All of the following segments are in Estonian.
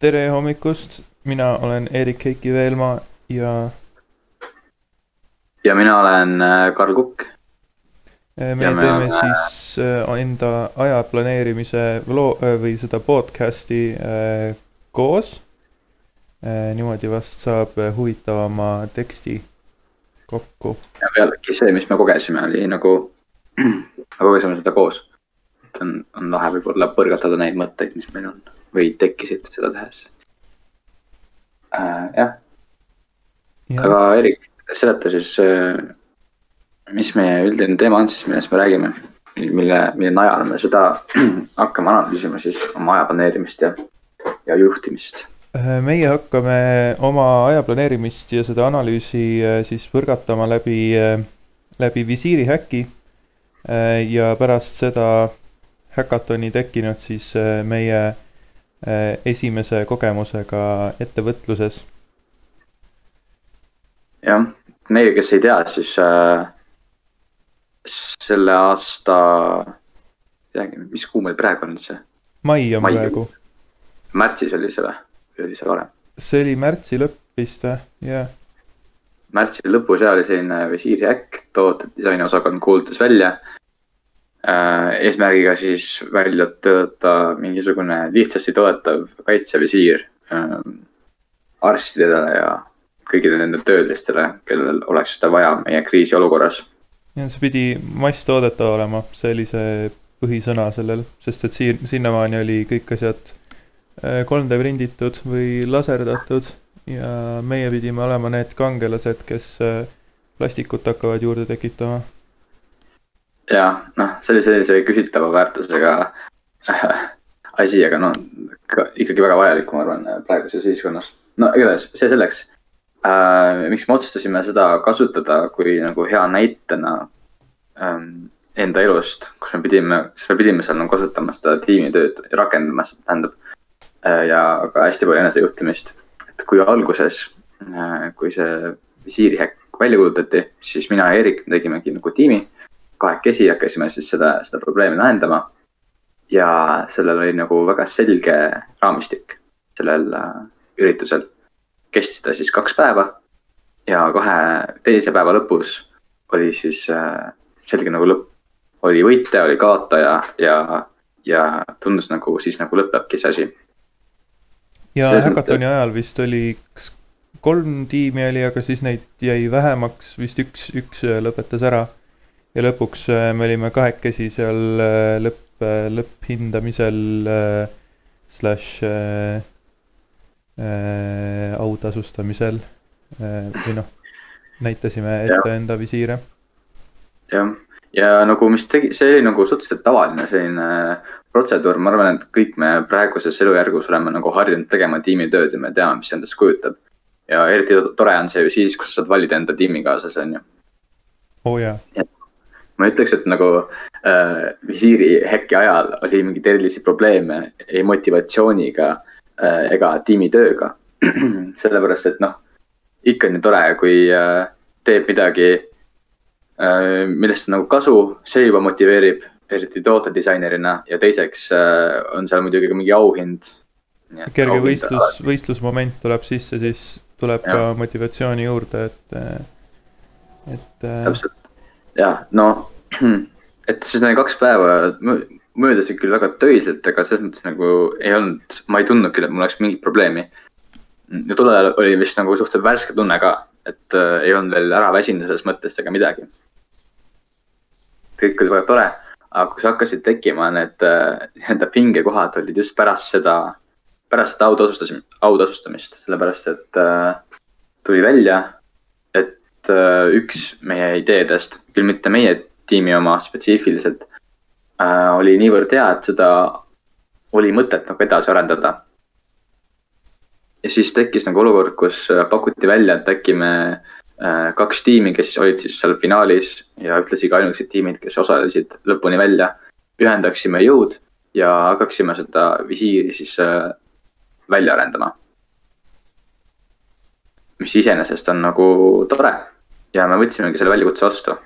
tere hommikust, mina olen Erik Heiki Veelmaa ja ja mina olen äh, Karl Kukk. Äh, me ja teeme me... siis äh, enda aja planeerimise loo või seda podcast'i koos. niimoodi vast saab huvitavama teksti kokku. ja pealegi see, mis me kogesime, oli nagu, me kogesime seda koos. et on, on lahe võib-olla põrgatada neid mõtteid, mis meil on või tekkisid seda tehes äh,. jah ja., aga Erik seleta siis, äh, mis meie üldine teema on siis, millest me räägime, mille, mille najal me seda hakkame analüüsima siis oma aja planeerimist ja, ja juhtimist. Äh, meie hakkame oma aja planeerimist ja seda analüüsi äh, siis põrgatama läbi, läbi visiiri häki. ja pärast seda häkatoni tekkinud siis meie esimese kogemusega ettevõtluses. jah neile, kes ei tea, siis äh, selle aasta, teagi, mis kuu meil praegu on üldse? mai on mai. praegu. märtsis oli see või, või oli see varem? see oli märtsi lõpp vist või, jah yeah.. märtsi lõpus ja oli selline visiirihäkk, tootedisaini osakond kuulutas välja äh,. Eesmärgiga siis välja töötada mingisugune lihtsasti toetav kaitsevisiir äh, arstidele ja kõigile nendele töölistele, kellel oleks seda vaja meie kriisiolukorras. ja see pidi masstoodetav olema, see oli see põhisõna sellel, sest et siin, sinnamaani oli kõik asjad 3D äh, prinditud või laserdatud ja meie pidime olema need kangelased, kes äh, plastikut hakkavad juurde tekitama. Jah, noh, see oli sellise küsitava väärtusega asi, aga no ikkagi väga vajalik, ma arvan, praeguses ühiskonnas. no igatahes see selleks äh,. miks me otsustasime seda kasutada kui nagu hea näitena ähm, enda elust, kus me pidime, sest me pidime seal nagu kasutama seda tiimitööd ja rakendama seda, tähendab äh,. ja ka hästi palju enesejuhtimist, et kui alguses äh,, kui see visiirihäkk välja kuulutati, siis mina ja Eerik tegimegi nagu tiimi. Kahekesi hakkasime siis seda, seda probleemi lahendama. ja sellel oli nagu väga selge raamistik sellel äh, üritusel kestis ta siis kaks päeva. ja kahe teise päeva lõpus oli siis äh, selge nagu lõpp, oli võitja, oli kaotaja ja, ja tundus nagu siis nagu lõpebki see asi. ja häkatoni ajal vist oli, kolm tiimi oli, aga siis neid jäi vähemaks, vist üks, üks lõpetas ära. Ja lõpuks äh, me olime kahekesi seal lõpp, lõpphindamisel slaš äh, autasustamisel äh, või noh, näitasime ette ja. enda visiire. jah, ja nagu mis tegi, see oli nagu suhteliselt tavaline selline protseduur, ma arvan, et kõik me praeguses elujärgus oleme nagu harjunud tegema tiimitööd ja me teame, mis endast kujutab. ja eriti tore on see ju siis, kui sa saad valida enda tiimikaaslase, on ju. oo oh, jaa ma ütleks, et nagu äh, visiiri häkki ajal oli mingeid erilisi probleeme ei motivatsiooniga Äh, ega tiimitööga. sellepärast, et noh, ikka on ju tore, kui äh, teeb midagi, äh, millest on nagu kasu, see juba motiveerib, eriti tootedisainerina ja teiseks on seal muidugi ka mingi auhind. kerge auhind, võistlus, võistlusmoment tuleb sisse, siis tuleb ja. ka motivatsiooni juurde, et, et. täpselt, jah, no, et siis need kaks päeva möödasid küll väga töiselt, aga selles mõttes nagu ei olnud, ma ei tundnud küll, et mul oleks mingit probleemi. ja tol ajal oli vist nagu suhteliselt värske tunne ka, et äh, ei olnud veel ära väsinud sellest mõttest ega midagi. kõik oli väga tore, aga kui hakkasid tekkima need äh, nii-öelda pingekohad olid just pärast seda, pärast seda autasustamist, autasustamist, sellepärast et äh, tuli välja, üks meie ideedest, küll mitte meie tiimi oma spetsiifiliselt äh, oli niivõrd hea, et seda oli mõtet nagu edasi arendada. ja siis tekkis nagu olukord, kus äh, pakuti välja, et äkki me äh, kaks tiimi, kes olid siis seal finaalis ja ühtlasi ka ainukesed tiimid, kes osalesid lõpuni välja, ühendaksime jõud ja hakkaksime seda visiiri siis äh, välja arendama. mis iseenesest on nagu tore ja me võtsimegi selle väljakutse vastu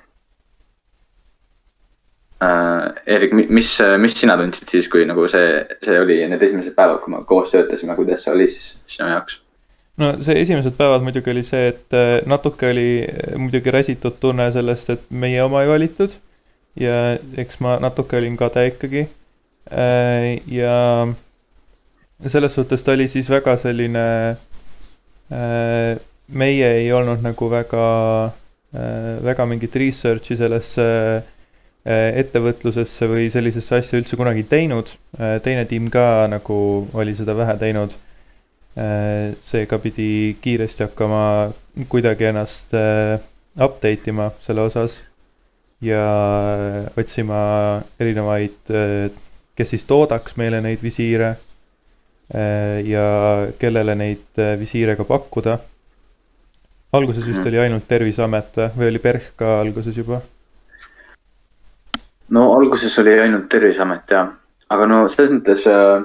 äh,. Erik, mis, mis sina tundsid siis, kui nagu see, see oli need esimesed päevad, kui me koos töötasime, kuidas see oli siis sinu jaoks? no see esimesed päevad muidugi oli see, et äh, natuke oli äh, muidugi räsitud tunne sellest, et meie oma ei valitud. ja eks ma natuke olin kade ikkagi. Äh, ja selles suhtes ta oli siis väga selline, meie ei olnud nagu väga, väga mingit research'i sellesse ettevõtlusesse või sellisesse asja üldse kunagi teinud. teine tiim ka nagu oli seda vähe teinud Äh, seega pidi kiiresti hakkama kuidagi ennast äh, update ima selle osas ja otsima erinevaid, äh, kes siis toodaks meile neid visiire ja kellele neid visiire ka pakkuda. Alguses vist mhm. oli ainult Terviseamet või oli PERH ka alguses juba? no alguses oli ainult Terviseamet jah, aga no selles mõttes äh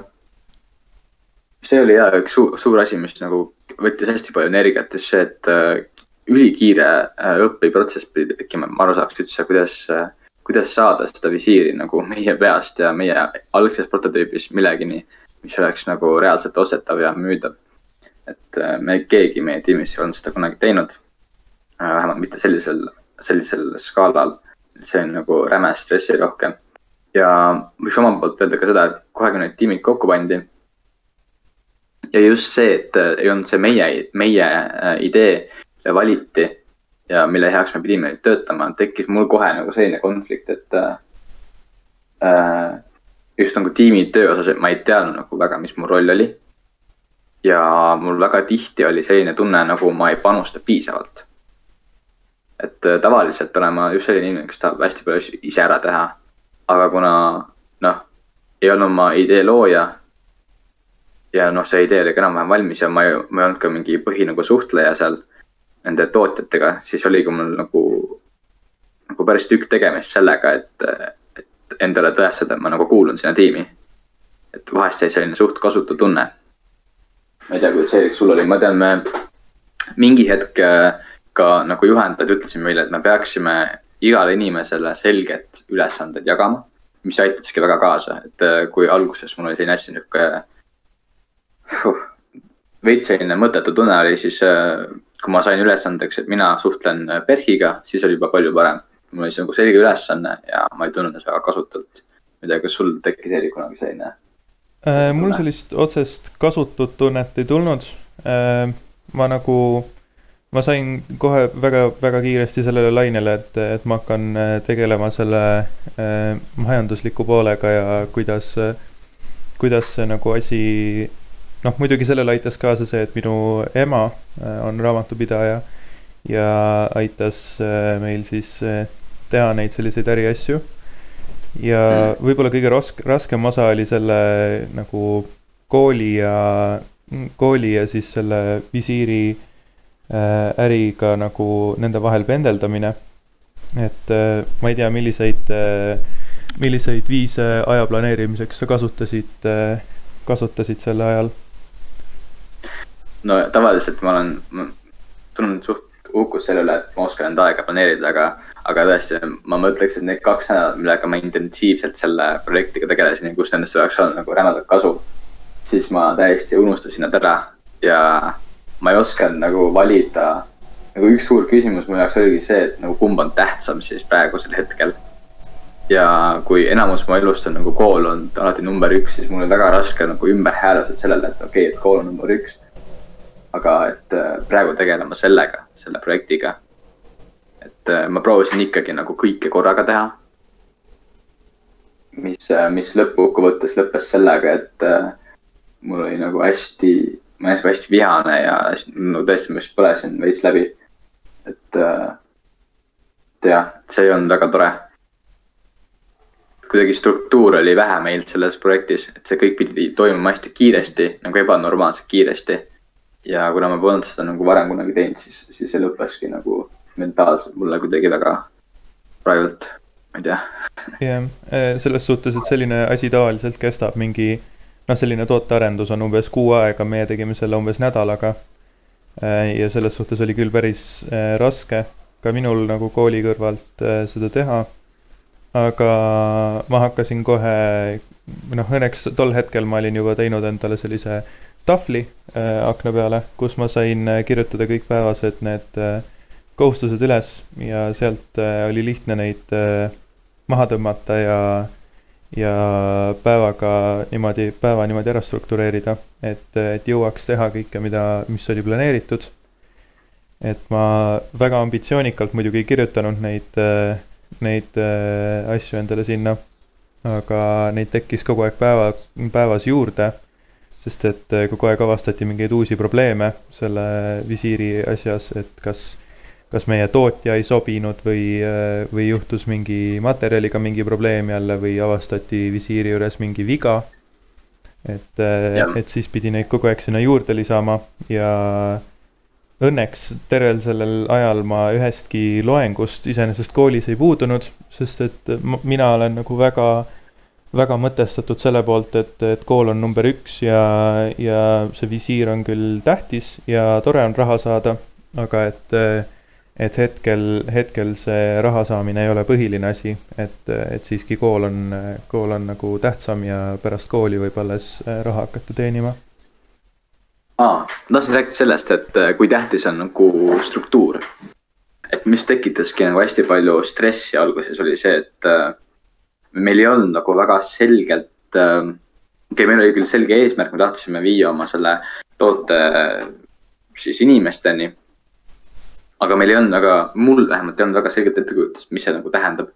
see oli ja üks suur, suur asi, mis nagu võttis hästi palju energiat, just see, et äh, ülikiire äh, õppeprotsess pidi tekkima, et ma aru saaks üldse, kuidas kuidas saada seda visiiri nagu meie peast ja meie algses prototüübis millegini, mis oleks nagu reaalselt ostetav ja müüdav. Et äh, me keegi meie tiimis ei olnud seda kunagi teinud äh,. vähemalt mitte sellisel, sellisel skaalal. see on nagu räme stressirohke. ja võiks omalt poolt öelda ka seda, et kohe, kui need tiimid kokku pandi ja just see, et äh, ei olnud see meie, meie idee valiti ja mille heaks me pidime nüüd töötama, tekkis mul kohe nagu selline konflikt, et äh, just nagu tiimi töö osas, et ma ei teadnud nagu väga, mis mu roll oli. Ja mul väga tihti oli selline tunne, nagu ma ei panusta piisavalt. et äh, tavaliselt olen ma just selline inimene, kes tahab hästi palju ise ära teha. aga kuna noh, ei olnud ma idee looja ja noh, see idee oli ka enam-vähem valmis ja ma ei, ma ei olnud ka mingi põhi nagu suhtleja seal nende tootjatega, siis oligi mul nagu, nagu päris tükk tegemist sellega, et, et endale tõestada, et ma nagu kuulun sinna tiimi. et vahest jäi selline suht kasutu tunne. Ma ei tea, kuidas Eerik sul oli, ma tean, me mingi hetk äh, ka nagu juhendajad ütlesid meile, et me peaksime igale inimesele selged ülesanded jagama, mis aitaski väga kaasa, et äh, kui alguses mul oli selline hästi nihuke veits selline mõttetu tunne oli siis, äh, kui ma sain ülesandeks, et mina suhtlen PERH-iga, siis oli juba palju parem. mul oli see nagu selge ülesanne ja ma ei tundnud ennast väga kasutult. ma ei tea, kas sul tekkis Erik kunagi selline äh,? mul sellist otsest kasutut tunnet ei tulnud äh,. ma nagu, ma sain kohe väga-väga kiiresti sellele lainele, et, et ma hakkan äh, tegelema selle äh, majandusliku poolega ja kuidas, kuidas see nagu asi noh, muidugi sellele aitas kaasa see, et minu ema äh, on raamatupidaja ja aitas äh, meil siis teha neid selliseid äriasju. Ja mm. võib-olla kõige rask-, raskem osa oli selle nagu kooli ja, kooli ja siis selle visiiri äriga nagu nende vahel pendeldamine. et ma ei tea, milliseid, milliseid viise aja planeerimiseks sa kasutasid, kasutasid sel ajal no tavaliselt ma olen, ma tunnen suht uhkust selle üle, et ma oskan enda aega planeerida, aga, aga tõesti, ma mõtleks, et need kaks nädalat, millega ma intensiivselt selle projektiga tegelesin ja kus nendest oleks olnud nagu rämedat kasu, siis ma täiesti unustasin nad ära ja ma ei osanud nagu valida. nagu üks suur küsimus mu jaoks oligi see, et nagu kumb on tähtsam siis praegusel hetkel. ja kui enamus mu elust on nagu kool olnud alati number üks, siis mul on väga raske nagu ümber hääletada sellele, et okei okay,, et kool on number üks aga et äh, praegu tegelema sellega, selle projektiga. Et äh, ma proovisin ikkagi nagu kõike korraga teha. mis, äh, mis lõppkokkuvõttes lõppes sellega, et mul oli nagu hästi, ma olin hästi vihane ja no tõesti, ma vist põlesin veits läbi. et, et jah, see ei olnud väga tore kuidagi struktuur oli vähe meil selles projektis, et see kõik pidi toimuma hästi kiiresti, nagu ebanormaalselt kiiresti ja kuna ma polnud seda nagu varem kunagi teinud, siis, siis see lõppeski nagu mentaalselt mulle kuidagi väga praegult, ma ei tea. jah, eh, selles suhtes, et selline asi tavaliselt kestab mingi noh, selline tootearendus on umbes kuu aega, meie tegime selle umbes nädalaga. Eh, ja selles suhtes oli küll päris eh, raske ka minul nagu kooli kõrvalt seda teha. aga ma hakkasin kohe, noh, õnneks tol hetkel ma olin juba teinud endale sellise tahvli äh, akna peale, kus ma sain kirjutada kõik päevased need äh, kohustused üles ja sealt äh, oli lihtne neid äh, maha tõmmata ja, ja päevaga niimoodi, päeva niimoodi ära struktureerida, et, et jõuaks teha kõike, mida, mis oli planeeritud. et ma väga ambitsioonikalt muidugi ei kirjutanud neid, neid asju endale sinna, aga neid tekkis kogu aeg päeva, päevas juurde sest et kogu aeg avastati mingeid uusi probleeme selle visiiri asjas, et kas kas meie tootja ei sobinud või, või juhtus mingi materjaliga mingi probleem jälle või avastati visiiri juures mingi viga. et, et siis pidi neid kogu aeg sinna juurde lisama ja õnneks tervel sellel ajal ma ühestki loengust iseenesest koolis ei puudunud, sest et mina olen nagu väga, väga mõtestatud selle poolt, et, et kool on number üks ja, ja see visiir on küll tähtis ja tore on raha saada, aga et et hetkel, hetkel see raha saamine ei ole põhiline asi, et, et siiski kool on, kool on nagu tähtsam ja pärast kooli võib alles äh, raha hakata teenima. aa, ma tahtsin rääkida sellest, et äh, kui tähtis on nagu struktuur. et mis tekitaski nagu hästi palju stressi alguses oli see, et äh, meil ei olnud nagu väga selgelt okei okay,, meil oli küll selge eesmärk, me tahtsime viia oma selle toote siis inimesteni aga meil ei olnud väga, mul vähemalt ei olnud väga selget ettekujutust, mis see nagu tähendab.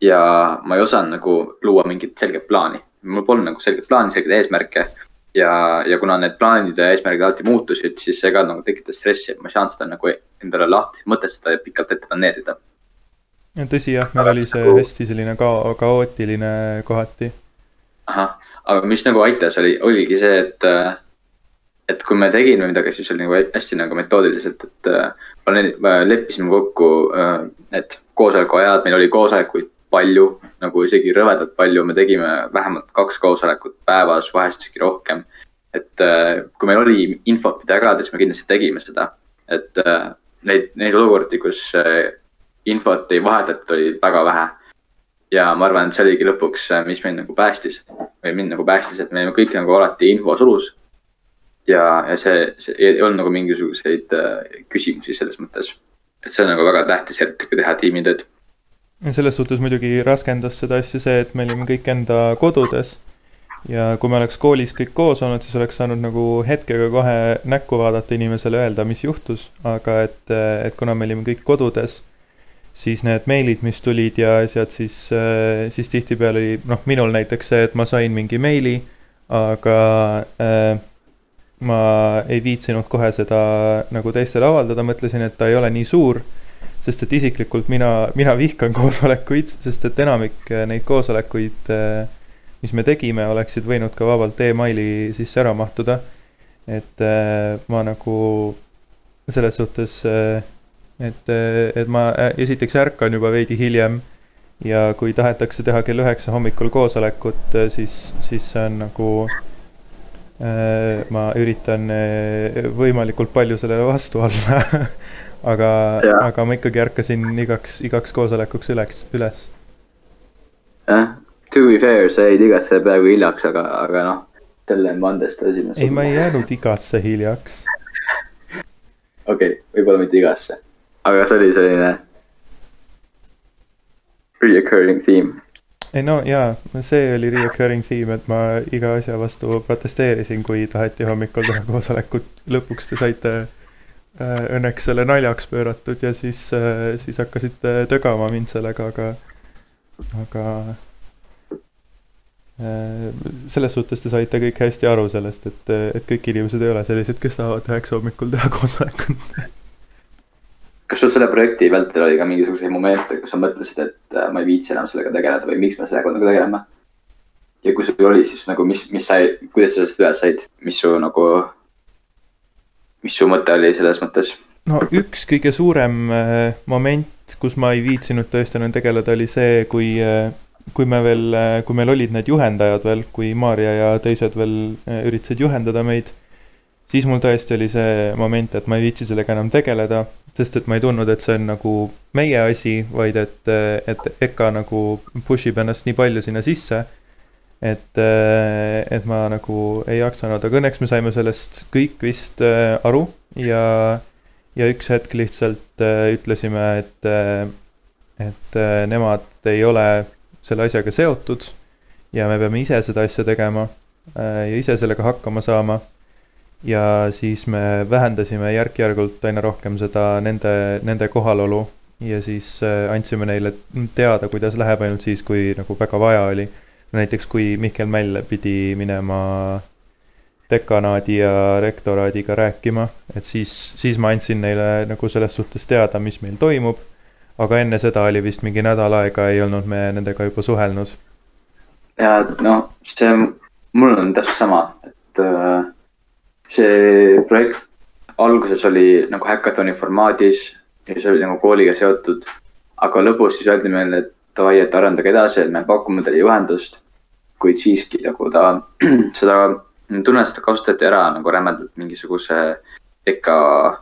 ja ma ei osanud nagu luua mingit selget plaani, mul polnud nagu selget plaani, selgeid eesmärke. ja, ja kuna need plaanid ja eesmärgid alati muutusid, siis see ka nagu tekitas stressi, et ma ei saanud seda nagu endale lahti mõtestada ja pikalt ette planeerida. tõsi jah, meil oli see nagu... hästi selline ka-, kaootiline kohati. ahah, aga mis nagu aitas, oli, oligi see, et et kui me tegime midagi, siis oli nagu hästi nagu metoodiliselt, et leppisime kokku need äh, koosolekuajad, meil oli koosolekuid palju, nagu isegi rõvedalt palju, me tegime vähemalt kaks koosolekut päevas, vahest isegi rohkem. et äh, kui meil oli infot, mida jagada, siis me kindlasti tegime seda, et äh, neid, neid olukordi, kus infot ei vahetatud, oli väga vähe. ja ma arvan, et see oligi lõpuks, mis meid nagu päästis või mind nagu päästis, et me olime kõik nagu alati infosulus ja, ja see, see ei olnud nagu mingisuguseid äh, küsimusi selles mõttes. et see on nagu väga tähtis, kui teha tiimitööd. selles suhtes muidugi raskendas seda asja see, et me olime kõik enda kodudes. ja kui me oleks koolis kõik koos olnud, siis oleks saanud nagu hetkega kohe näkku vaadata inimesele, öelda, mis juhtus, aga et, et kuna me olime kõik kodudes siis need meilid, mis tulid ja asjad, siis, siis tihtipeale oli, noh, minul näiteks see, et ma sain mingi meili, aga äh, ma ei viitsinud kohe seda nagu teistele avaldada, mõtlesin, et ta ei ole nii suur. sest et isiklikult mina, mina vihkan koosolekuid, sest et enamik äh, neid koosolekuid, äh, mis me tegime, oleksid võinud ka vabalt emaili sisse ära mahtuda. et äh, ma nagu selles suhtes, et, et ma esiteks ärkan juba veidi hiljem ja kui tahetakse teha kell üheksa hommikul koosolekut, siis, siis see on nagu ma üritan äh, võimalikult palju sellele vastu olla aga, aga ma ikkagi ärkasin igaks, igaks koosolekuks üles, üles. jah, to be fair, sa jäid igasse peaaegu hiljaks, aga, aga noh, selle me andestasime. ei, ma ei jäänud igasse hiljaks. okei okay,, võib-olla mitte igasse, aga see oli selline reoccurring theme ei no jaa, see oli reoccurring theme, et ma iga asja vastu protesteerisin, kui taheti hommikul teha koosolekut. lõpuks te saite äh, õnneks selle naljaks pööratud ja siis äh,, siis hakkasite tögama mind sellega, aga, aga äh, selles suhtes te saite kõik hästi aru sellest, et, et kõik inimesed ei ole sellised, kes tahavad üheksa hommikul teha koosolekut kas sul selle projekti vältel oli ka mingisuguseid momente, kus sa mõtlesid, et äh, ma ei viitsi enam sellega tegeleda või miks me sellega nagu tegeleme? ja kui sul oli, siis nagu mis, mis sai, kuidas sa sellest üle said, mis su nagu, mis su mõte oli selles mõttes? no üks kõige suurem äh, moment, kus ma ei viitsinud tõesti enam tegeleda, oli see, kui äh, kui me veel, kui meil olid need juhendajad veel, kui Maarja ja teised veel üritasid juhendada meid, siis mul tõesti oli see moment, et ma ei viitsi sellega enam tegeleda, sest et ma ei tundnud, et see on nagu meie asi, vaid et, et EKA nagu push ib ennast nii palju sinna sisse. et, et ma nagu ei jaksanud, aga õnneks me saime sellest kõik vist äh, aru ja, ja üks hetk lihtsalt äh, ütlesime, et, et äh, nemad ei ole selle asjaga seotud ja me peame ise seda asja tegema ja ise sellega hakkama saama ja siis me vähendasime järk-järgult aina rohkem seda nende, nende kohalolu ja siis äh, andsime neile teada, kuidas läheb ainult siis, kui nagu väga vaja oli. näiteks kui Mihkel Mäll pidi minema dekanaadi ja rektoraadiga rääkima, et siis, siis ma andsin neile nagu selles suhtes teada, mis meil toimub. aga enne seda oli vist mingi nädal aega, ei olnud me nendega juba suhelnud. ja noh, see, mul on täpselt sama, et äh see projekt alguses oli nagu häkatoni formaadis ja see oli nagu kooliga seotud. aga lõpus siis öeldi meile, et davai, et arendage edasi, et me pakume teile juhendust. kuid siiski nagu ta, seda tunnet seda kasutati ära nagu rämedalt mingisuguse EKA,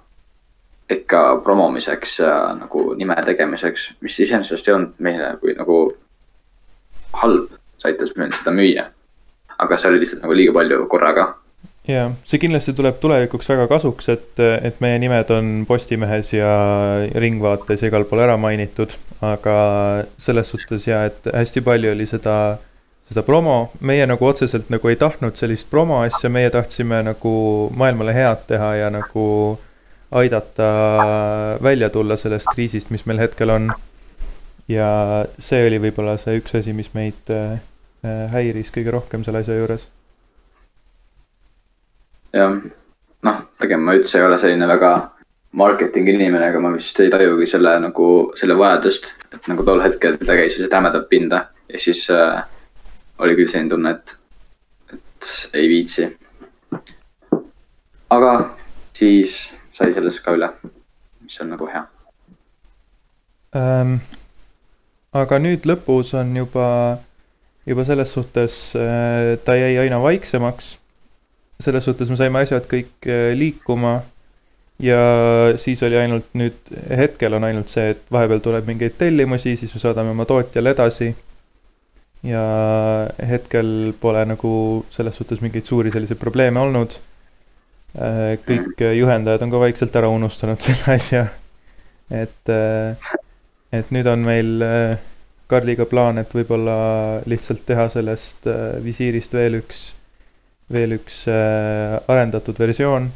EKA promomiseks ja nagu nime tegemiseks, mis iseenesest ei olnud meile kui nagu halb, see aitas meil seda müüa. aga see oli lihtsalt nagu liiga palju korraga jaa, see kindlasti tuleb tulevikuks väga kasuks, et, et meie nimed on Postimehes ja Ringvaates ja igal pool ära mainitud, aga selles suhtes ja, et hästi palju oli seda, seda promo, meie nagu otseselt nagu ei tahtnud sellist promo asja, meie tahtsime nagu maailmale head teha ja nagu aidata välja tulla sellest kriisist, mis meil hetkel on. ja see oli võib-olla see üks asi, mis meid äh, häiris kõige rohkem selle asja juures jah, noh, tegelikult ma üldse ei ole selline väga marketingi inimene, aga ma vist ei tajugi selle nagu, selle vajadust, et nagu tol hetkel ta käis see tämedab pinda ja siis äh, oli küll selline tunne, et, et ei viitsi. aga siis sai sellest ka üle, mis on nagu hea ähm,. aga nüüd lõpus on juba, juba selles suhtes äh, ta jäi aina vaiksemaks selles suhtes me saime asjad kõik äh, liikuma ja siis oli ainult nüüd, hetkel on ainult see, et vahepeal tuleb mingeid tellimusi, siis me saadame oma tootjale edasi. ja hetkel pole nagu selles suhtes mingeid suuri selliseid probleeme olnud. Äh, kõik juhendajad on ka vaikselt ära unustanud selle asja. et, äh, et nüüd on meil Karliga plaan, et võib-olla lihtsalt teha sellest visiirist veel üks veel üks äh, arendatud versioon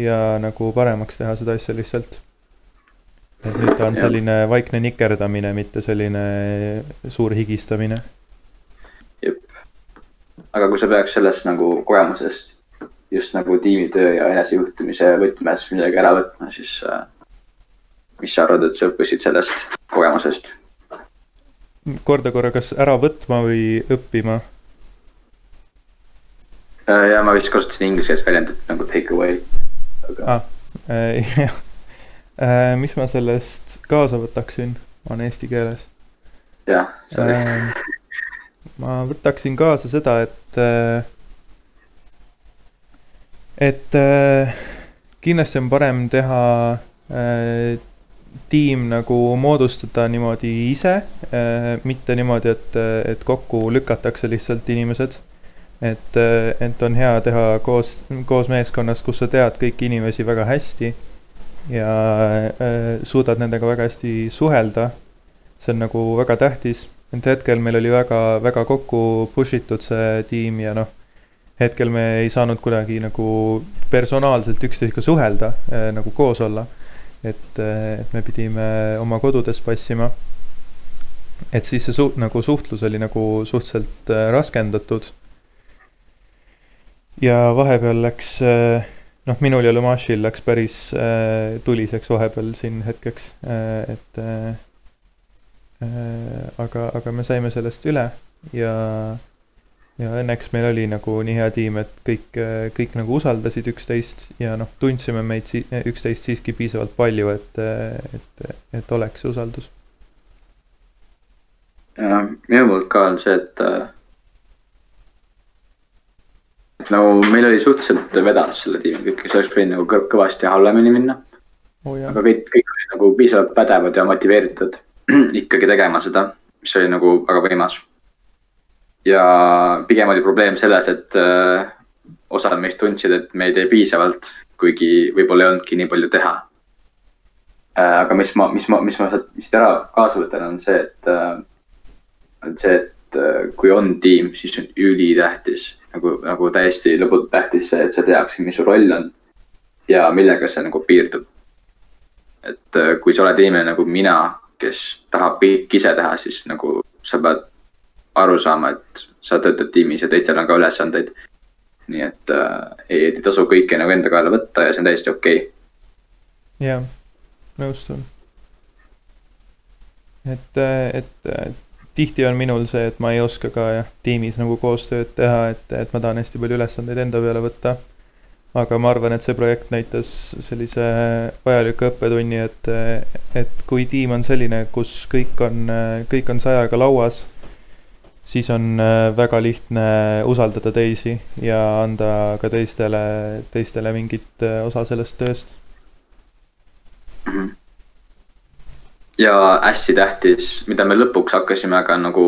ja nagu paremaks teha seda asja lihtsalt. et nüüd ta on selline vaikne nikerdamine, mitte selline suur higistamine. jep, aga kui sa peaks sellest nagu kogemusest just nagu tiimitöö ja enesejuhtimise võtmes midagi ära võtma, siis äh, mis sa arvad, et sa õppisid sellest kogemusest? korda korra, kas ära võtma või õppima? Äh, ja ma vist kasutasin inglise väljendit nagu take away aga... ah,. Äh, jah äh,, mis ma sellest kaasa võtaksin, on eesti keeles. jah, sorry äh,. ma võtaksin kaasa seda, et et kindlasti on parem teha tiim nagu moodustada niimoodi ise mitte niimoodi, et, et kokku lükatakse lihtsalt inimesed et, et on hea teha koos, koos meeskonnas, kus sa tead kõiki inimesi väga hästi ja äh, suudad nendega väga hästi suhelda. see on nagu väga tähtis, et hetkel meil oli väga, väga kokku push itud see tiim ja noh, hetkel me ei saanud kuidagi nagu personaalselt üksteisega suhelda äh,, nagu koos olla. et, et me pidime oma kodudes passima. et siis see suht-, nagu suhtlus oli nagu suhteliselt äh, raskendatud ja vahepeal läks, äh, noh, minul ja Lumašil läks päris äh, tuliseks vahepeal siin hetkeks, äh, et aga, aga me saime sellest üle ja, ja õnneks meil oli nagu nii hea tiim, et kõik, kõik nagu usaldasid üksteist ja noh, tundsime meid si-, üksteist siiski piisavalt palju, et, et, et oleks usaldus. minu poolt ka on see, et nagu meil oli suhteliselt vedas selle tiimiga, kes oleks võinud nagu kõ- kõvasti halvemini minna. oh, aga kõik, kõik olid nagu piisavalt pädevad ja motiveeritud ikkagi tegema seda, mis oli nagu väga võimas. ja pigem oli probleem selles, et äh, osad meist tundsid, et me ei tee piisavalt, kuigi võib-olla ei olnudki nii palju teha äh,. aga mis ma, mis ma, mis ma sealt vist ära kaasa võtan, on see, et äh,, on see, et äh, kui on tiim, siis on ülitähtis nagu, nagu täiesti lõputult tähtis see, et sa teaksid, mis su roll on ja millega see nagu piirdub et äh, kui sa oled inimene nagu mina, kes tahab kõik ise teha, siis nagu sa pead aru saama, et sa töötad tiimis ja teistel on ka ülesandeid. nii et äh, ei, ei tasu kõike nagu enda kaela võtta ja see on täiesti okei okay.. jah, nõustun. et, et tihti on minul see, et ma ei oska ka jah, tiimis nagu koostööd teha, et, et ma tahan hästi palju ülesandeid enda peale võtta. aga ma arvan, et see projekt näitas sellise vajaliku õppetunni, et, et kui tiim on selline, kus kõik on, kõik on sajaga lauas, siis on äh, väga lihtne usaldada teisi ja anda ka teistele, teistele mingit äh, osa sellest tööst. Ja hästi tähtis, mida me lõpuks hakkasime ka nagu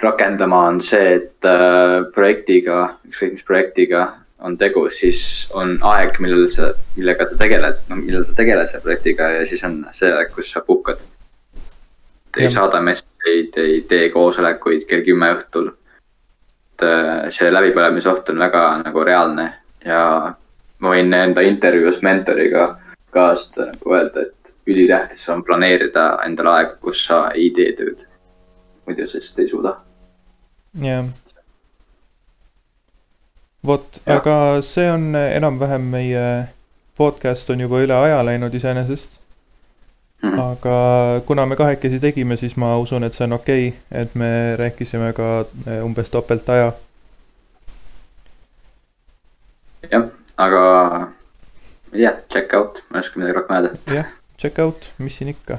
rakendama, on see, et äh, projektiga, ükskõik mis projektiga on tegu, siis on aeg, millal sa, millega sa tegeled, no millal sa tegeled selle projektiga ja siis on see aeg, kus sa puhkad. ei saada messeid, ei tee koosolekuid kell kümme õhtul. et äh, see läbipõlemise oht on väga nagu reaalne ja ma võin enda intervjuus mentoriga ka seda nagu öelda, et ülitähtis on planeerida endale aega, kus sa ei tee tööd. muidu sa lihtsalt ei suuda. jah. vot, aga see on enam-vähem meie podcast on juba üle aja läinud iseenesest. Mhm. aga kuna me kahekesi tegime, siis ma usun, et see on okei okay,, et me rääkisime ka eh, umbes topelt aja. jah, aga ei tea, check out, ma ei oska midagi rohkem öelda. jah, check out, mis siin ikka